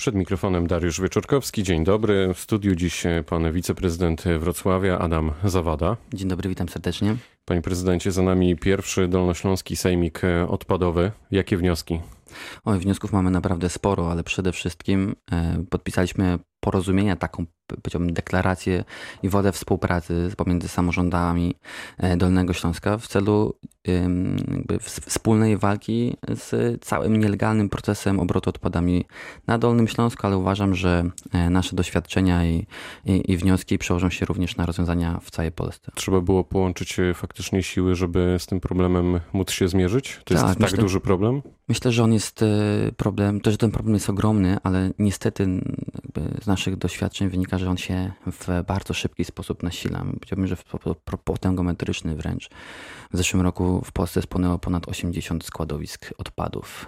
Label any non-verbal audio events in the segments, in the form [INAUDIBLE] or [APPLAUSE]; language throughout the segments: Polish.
Przed mikrofonem Dariusz Wieczorkowski. Dzień dobry. W studiu dziś pan wiceprezydent Wrocławia Adam Zawada. Dzień dobry, witam serdecznie. Panie prezydencie, za nami pierwszy dolnośląski sejmik odpadowy. Jakie wnioski? Oj, wniosków mamy naprawdę sporo, ale przede wszystkim e, podpisaliśmy porozumienia, taką powiedziałbym deklarację i wodę współpracy pomiędzy samorządami e, Dolnego Śląska w celu wspólnej walki z całym nielegalnym procesem obrotu odpadami na Dolnym Śląsku, ale uważam, że e, nasze doświadczenia i, i, i wnioski przełożą się również na rozwiązania w całej Polsce. Trzeba było połączyć faktycznie siły, żeby z tym problemem móc się zmierzyć? To tak, jest tak myślę, duży problem? Myślę, że on jest problem, to, że ten problem jest ogromny, ale niestety z naszych doświadczeń wynika, że on się w bardzo szybki sposób nasila. Powiedziałbym, że potęgometryczny wręcz. W zeszłym roku w Polsce spłynęło ponad 80 składowisk odpadów.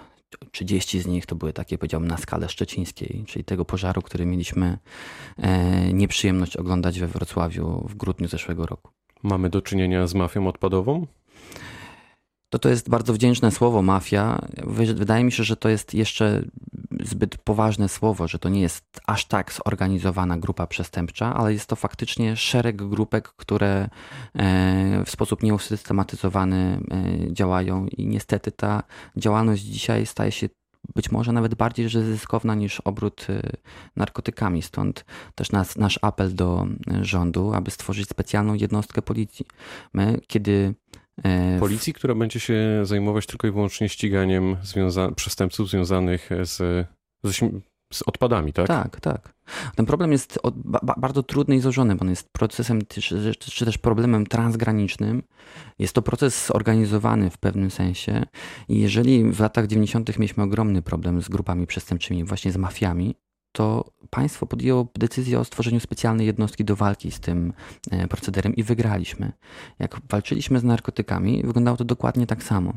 30 z nich to były takie, powiedziałbym, na skalę szczecińskiej, czyli tego pożaru, który mieliśmy e, nieprzyjemność oglądać we Wrocławiu w grudniu zeszłego roku. Mamy do czynienia z mafią odpadową? To to jest bardzo wdzięczne słowo mafia. Wydaje mi się, że to jest jeszcze zbyt poważne słowo, że to nie jest aż tak zorganizowana grupa przestępcza, ale jest to faktycznie szereg grupek, które e, w sposób nieusystematyzowany e, działają i niestety ta działalność dzisiaj staje się być może nawet bardziej ryzykowna niż obrót e, narkotykami. Stąd też nas, nasz apel do rządu, aby stworzyć specjalną jednostkę policji. My, kiedy Policji, która będzie się zajmować tylko i wyłącznie ściganiem związa przestępców związanych z, z, z, odpadami, tak? Tak, tak. Ten problem jest od, ba, bardzo trudny i złożony, bo on jest procesem, czy, czy też problemem transgranicznym. Jest to proces zorganizowany w pewnym sensie i jeżeli w latach 90. mieliśmy ogromny problem z grupami przestępczymi, właśnie z mafiami, to państwo podjęło decyzję o stworzeniu specjalnej jednostki do walki z tym e, procederem i wygraliśmy. Jak walczyliśmy z narkotykami, wyglądało to dokładnie tak samo.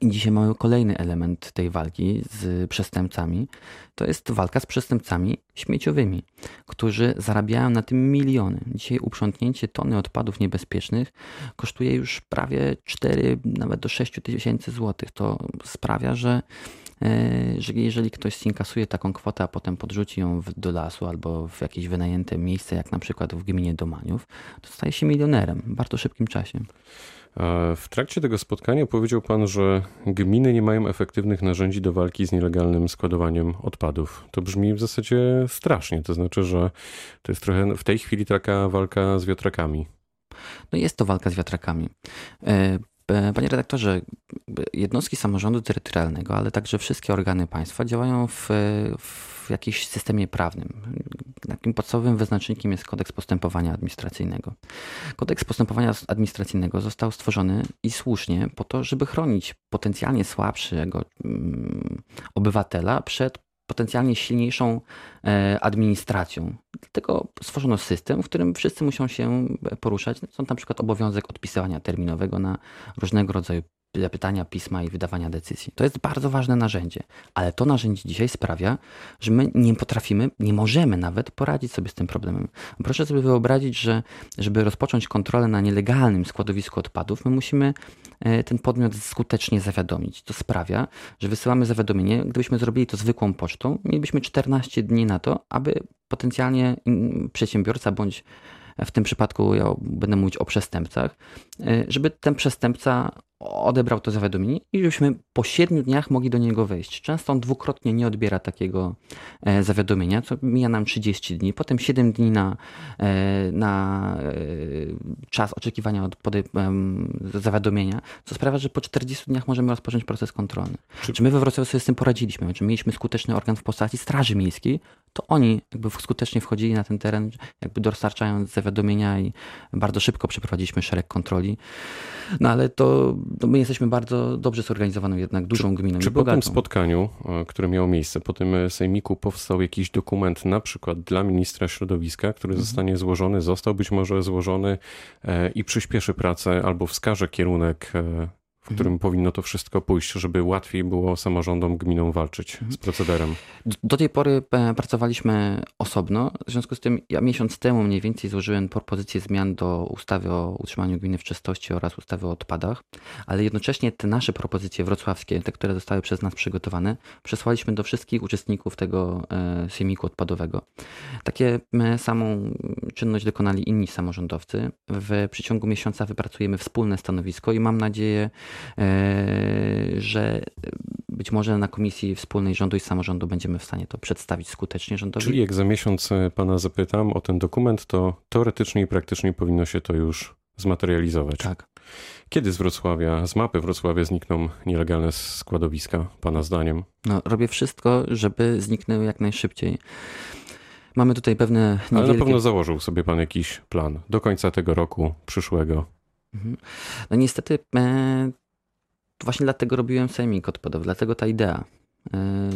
I dzisiaj mamy kolejny element tej walki z przestępcami. To jest walka z przestępcami śmieciowymi, którzy zarabiają na tym miliony. Dzisiaj uprzątnięcie tony odpadów niebezpiecznych kosztuje już prawie 4, nawet do 6 tysięcy złotych. To sprawia, że że jeżeli ktoś zinkasuje taką kwotę, a potem podrzuci ją do lasu albo w jakieś wynajęte miejsce, jak na przykład w gminie Domaniów, to staje się milionerem w bardzo szybkim czasie. W trakcie tego spotkania powiedział Pan, że gminy nie mają efektywnych narzędzi do walki z nielegalnym składowaniem odpadów. To brzmi w zasadzie strasznie. To znaczy, że to jest trochę w tej chwili taka walka z wiatrakami. No jest to walka z wiatrakami. E, panie redaktorze, jednostki samorządu terytorialnego, ale także wszystkie organy państwa działają w, w jakimś systemie prawnym. Takim podstawowym wyznacznikiem jest kodeks postępowania administracyjnego. Kodeks postępowania administracyjnego został stworzony i słusznie po to, żeby chronić potencjalnie słabszego mm, obywatela przed potencjalnie silniejszą e, administracją. Dlatego stworzono system, w którym wszyscy muszą się poruszać. Są na przykład obowiązek odpisywania terminowego na różnego rodzaju zapytania, pisma i wydawania decyzji. To jest bardzo ważne narzędzie, ale to narzędzie dzisiaj sprawia, że my nie potrafimy, nie możemy nawet poradzić sobie z tym problemem. Proszę sobie wyobrazić, że żeby rozpocząć kontrolę na nielegalnym składowisku odpadów, my musimy e, ten podmiot skutecznie zawiadomić. To sprawia, że wysyłamy zawiadomienie. Gdybyśmy zrobili to zwykłą pocztą, mielibyśmy 14 dni na to, aby potencjalnie przedsiębiorca bądź w tym przypadku ja będę mówić o przestępcach, e, żeby ten przestępca odebrał to zawiadomienie i żebyśmy po siedmiu dniach mogli do niego wejść. Często on dwukrotnie nie odbiera takiego e, zawiadomienia, co mija nam 30 dni, potem 7 dni na, e, na e, czas oczekiwania od zawiadomienia, co sprawia, że po 40 dniach możemy rozpocząć proces kontrolny. Czy, czy my we Wrocławiu sobie z tym poradziliśmy? Czy mieliśmy skuteczny organ w postaci Straży Miejskiej, to oni jakby skutecznie wchodzili na ten teren, jakby dostarczając zawiadomienia i bardzo szybko przeprowadziliśmy szereg kontroli. No ale to no my jesteśmy bardzo dobrze zorganizowaną jednak dużą czy, gminą. Czy po tym spotkaniu, e, które miało miejsce, po tym e, sejmiku powstał jakiś dokument na przykład dla ministra środowiska, który mhm. zostanie złożony, został być może złożony e, i przyspieszy pracę albo wskaże kierunek którym mhm. powinno to wszystko pójść, żeby łatwiej było samorządom, gminom walczyć mhm. z procederem? Do tej pory e, pracowaliśmy osobno. W związku z tym ja miesiąc temu mniej więcej złożyłem propozycję zmian do ustawy o utrzymaniu gminy w czystości oraz ustawy o odpadach, ale jednocześnie te nasze propozycje wrocławskie, te, które zostały przez nas przygotowane, przesłaliśmy do wszystkich uczestników tego e, sejmiku odpadowego. Takie samą czynność dokonali inni samorządowcy. W przeciągu miesiąca wypracujemy wspólne stanowisko i mam nadzieję, że być może na Komisji Wspólnej Rządu i Samorządu będziemy w stanie to przedstawić skutecznie rządowi. Czyli jak za miesiąc e, pana zapytam o ten dokument, to teoretycznie i praktycznie powinno się to już zmaterializować. Tak. Kiedy z Wrocławia, z mapy Wrocławia znikną nielegalne składowiska, pana zdaniem? No, robię wszystko, żeby zniknęły jak najszybciej. Mamy tutaj pewne. Niewielkie... Ale na pewno założył sobie pan jakiś plan do końca tego roku, przyszłego. Mhm. No niestety, e, właśnie dlatego robiłem sejmik odpadowy, dlatego ta idea. E,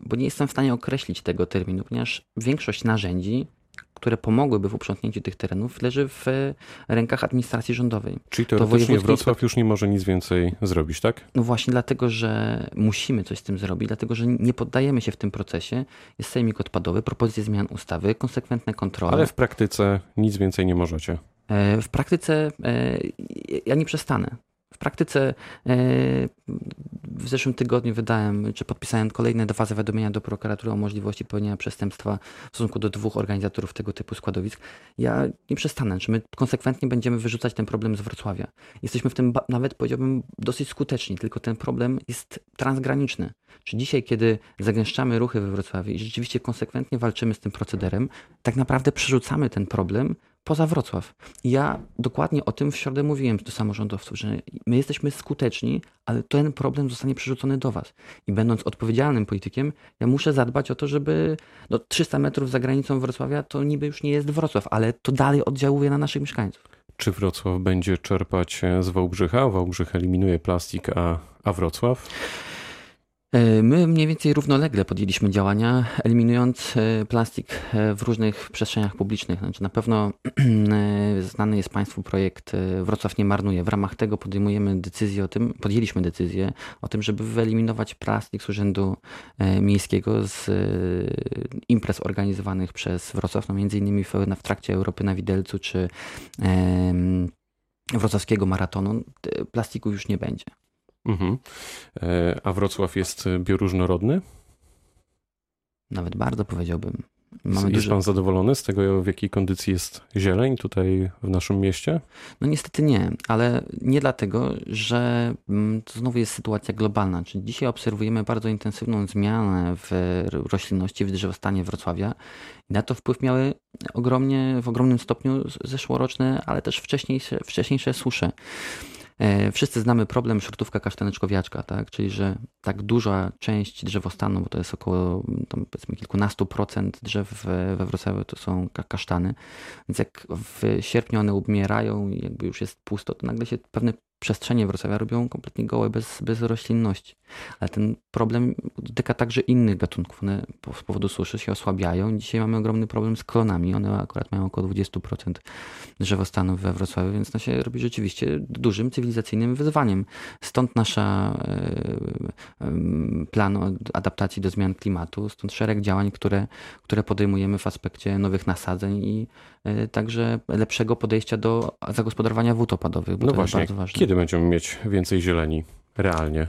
bo nie jestem w stanie określić tego terminu, ponieważ większość narzędzi które pomogłyby w uprzątnięciu tych terenów, leży w rękach administracji rządowej. Czyli teoretycznie to Wrocław już nie może nic więcej zrobić, tak? No właśnie dlatego, że musimy coś z tym zrobić, dlatego, że nie poddajemy się w tym procesie. Jest sejmik odpadowy, propozycje zmian ustawy, konsekwentne kontrole. Ale w praktyce nic więcej nie możecie. E, w praktyce ja nie przestanę. Praktyce e, w zeszłym tygodniu wydałem, czy podpisałem kolejne dwa zawiadomienia do prokuratury o możliwości popełnienia przestępstwa w stosunku do dwóch organizatorów tego typu składowisk. Ja nie przestanę, czy my konsekwentnie będziemy wyrzucać ten problem z Wrocławia. Jesteśmy w tym nawet powiedziałbym dosyć skuteczni, tylko ten problem jest transgraniczny. Czy dzisiaj, kiedy zagęszczamy ruchy we Wrocławiu i rzeczywiście konsekwentnie walczymy z tym procederem, tak naprawdę przerzucamy ten problem poza Wrocław. Ja dokładnie o tym w środę mówiłem do samorządowców, że my jesteśmy skuteczni, ale ten problem zostanie przerzucony do was. I będąc odpowiedzialnym politykiem, ja muszę zadbać o to, żeby no, 300 metrów za granicą Wrocławia to niby już nie jest Wrocław, ale to dalej oddziałuje na naszych mieszkańców. Czy Wrocław będzie czerpać z Wałbrzycha? Wałbrzych eliminuje plastik, a, a Wrocław? E, my mniej więcej równolegle podjęliśmy działania, eliminując e, plastik e, w różnych przestrzeniach publicznych. Znaczy na pewno [CLEARS THROAT] znany jest Państwu projekt Wrocław nie marnuje. W ramach tego podejmujemy decyzję o tym, podjęliśmy decyzję o tym, żeby wyeliminować plastik z Urzędu Miejskiego z imprez organizowanych przez Wrocław, no między innymi w, w trakcie Europy na Widelcu czy wrocławskiego maratonu. Plastiku już nie będzie. Mhm. E, a Wrocław jest bioróżnorodny? Nawet bardzo powiedziałbym. Mamy jest dużo... pan zadowolony z tego, w jakiej kondycji jest zieleń tutaj w naszym mieście? No niestety nie, ale nie dlatego, że mm, to znowu jest sytuacja globalna. Czyli dzisiaj obserwujemy bardzo intensywną zmianę w roślinności, w drzewostanie Wrocławia i na to wpływ miały ogromnie, w ogromnym stopniu zeszłoroczne, ale też wcześniejsze, wcześniejsze susze. E, wszyscy znamy problem szrotówka kasztaneczkowiaczka, tak? czyli że tak duża część drzewostanu, bo to jest około tam powiedzmy kilkunastu procent drzew we Wrocławiu to są kasztany, więc jak w sierpniu one umierają i jakby już jest pusto, to nagle się pewne przestrzenie Wrocławia robią kompletnie gołe, bez, bez roślinności. Ale ten problem dotyka także innych gatunków. One z powodu suszy się osłabiają. Dzisiaj mamy ogromny problem z klonami. One akurat mają około 20% drzewostanów we Wrocławiu, więc to się robi rzeczywiście dużym cywilizacyjnym wyzwaniem. Stąd nasza e, plan adaptacji do zmian klimatu, stąd szereg działań, które, które podejmujemy w aspekcie nowych nasadzeń i e, także lepszego podejścia do zagospodarowania wód opadowych, bo no to właśnie, jest bardzo ważne. Kiedy będziemy mieć więcej zieleni realnie?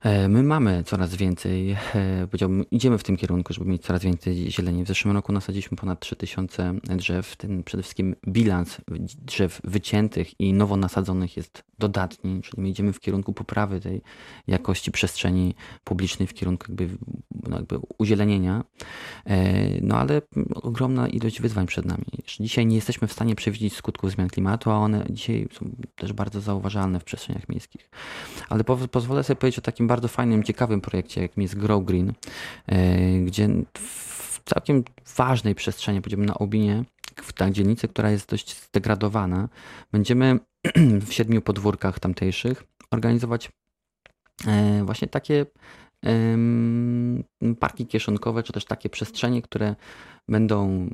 E, my mamy coraz więcej, e, powiedziałbym, idziemy w tym kierunku, żeby mieć coraz więcej zieleni. W zeszłym roku nasadziliśmy ponad 3000 drzew. Ten przede wszystkim bilans drzew wyciętych i nowo nasadzonych jest dodatni, czyli my idziemy w kierunku poprawy tej jakości przestrzeni publicznej, w kierunku jakby, no jakby uzielenienia. E, no ale ogromna ilość wyzwań przed nami. Dzisiaj nie jesteśmy w stanie przewidzieć skutków zmian klimatu, a one dzisiaj są też bardzo zauważalne w przestrzeniach miejskich. Ale pozwolę sobie powiedzieć o takim bardzo fajnym, ciekawym projekcie, jakim jest Grow Green, e, gdzie w całkiem ważnej przestrzeni, powiedziałbym na Obinie, w tej dzielnicy, która jest dość zdegradowana, będziemy [CLEARS THROAT] w siedmiu podwórkach tamtejszych organizować e, właśnie takie parki kieszonkowe, czy też takie przestrzenie, które będą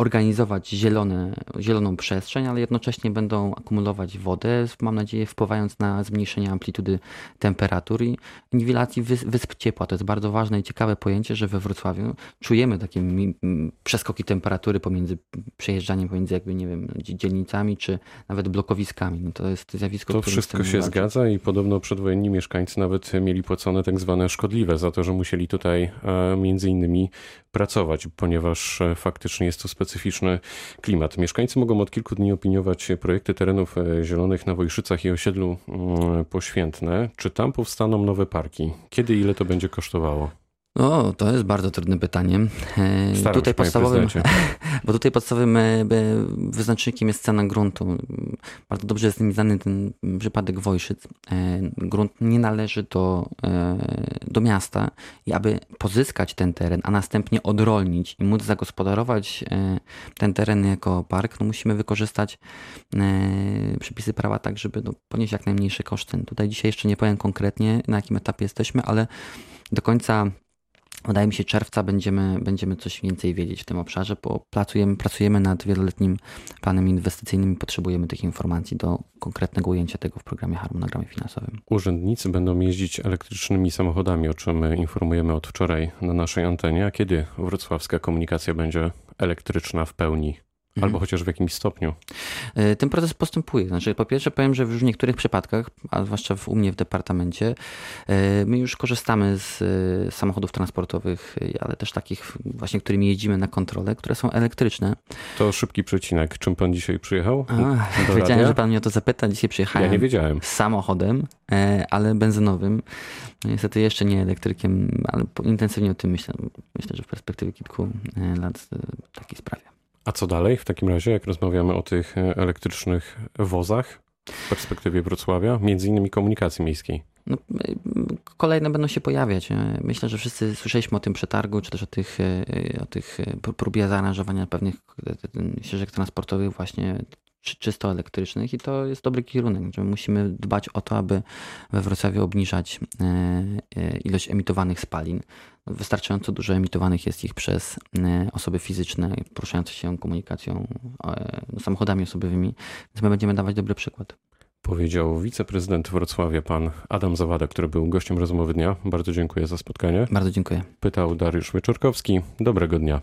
organizować zielone, zieloną przestrzeń, ale jednocześnie będą akumulować wodę, mam nadzieję wpływając na zmniejszenie amplitudy temperatur i niwilacji wysp ciepła. To jest bardzo ważne i ciekawe pojęcie, że we Wrocławiu czujemy takie przeskoki temperatury pomiędzy przejeżdżaniem pomiędzy jakby, nie wiem, dzielnicami czy nawet blokowiskami. No to jest zjawisko, To wszystko się zgadza i podobno przedwojenni mieszkańcy nawet mieli płacone tak zwane szkodliwe za to, że musieli tutaj e, między innymi pracować, ponieważ e, faktycznie jest to specyficzny klimat. Mieszkańcy mogą od kilku dni opiniować projekty terenów e, zielonych na Wojszycach i osiedlu mm, Poświętne. Czy tam powstaną nowe parki? Kiedy ile to będzie kosztowało? O, to jest bardzo trudne pytanie. E, Staram tutaj podstawowym, [LAUGHS] bo tutaj podstawowym e, wyznacznikiem jest cena gruntu. Bardzo dobrze jest nim znany ten przypadek Wojszyc. E, grunt nie należy do, do miasta i aby pozyskać ten teren, a następnie odrolnić i móc zagospodarować ten teren jako park, no musimy wykorzystać przepisy prawa tak, żeby no, ponieść jak najmniejsze koszty. Tutaj dzisiaj jeszcze nie powiem konkretnie, na jakim etapie jesteśmy, ale do końca Wydaje mi się, czerwca będziemy, będziemy coś więcej wiedzieć w tym obszarze, bo pracujemy, pracujemy nad wieloletnim planem inwestycyjnym i potrzebujemy tych informacji do konkretnego ujęcia tego w programie harmonogramie finansowym. Urzędnicy będą jeździć elektrycznymi samochodami, o czym informujemy od wczoraj na naszej antenie. A kiedy wrocławska komunikacja będzie elektryczna w pełni? Mhm. Albo chociaż w jakimś stopniu. E, ten proces postępuje. Znaczy, po pierwsze powiem, że już w niektórych przypadkach, a zwłaszcza w, u mnie w departamencie, e, my już korzystamy z e, samochodów transportowych, ale też takich właśnie, którymi jeździmy na kontrolę, które są elektryczne. To szybki przecinek. Czym pan dzisiaj przyjechał? A, [LAUGHS] wiedziałem, że pan mnie o to zapyta. Dzisiaj przyjechałem ja nie wiedziałem. samochodem, ale benzynowym. No, niestety jeszcze nie elektrykiem, ale intensywnie o tym myślę. Myślę, że w perspektywie kilku lat w takiej sprawie. A co dalej w takim razie, jak rozmawiamy o tych e, elektrycznych wozach w perspektywie Wrocławia, między innymi komunikacji miejskiej? No, e, kolejne będą się pojawiać. E, myślę, że wszyscy słyszeliśmy o tym przetargu, czy też o tych, o tych próbie zaaranżowania pewnych ścieżek transportowych właśnie czysto elektrycznych i to jest dobry kierunek, że musimy dbać o to, aby we Wrocławiu obniżać ilość emitowanych spalin. Wystarczająco dużo emitowanych jest ich przez e, osoby fizyczne poruszające się komunikacją, e, no, samochodami osobowymi, więc my będziemy dawać dobry przykład. Powiedział wiceprezydent Wrocławia, pan Adam Zawada, który był gościem rozmowy dnia. Bardzo dziękuję za spotkanie. Bardzo dziękuję. Pytał Dariusz Wieczorkowski. Dobrego dnia.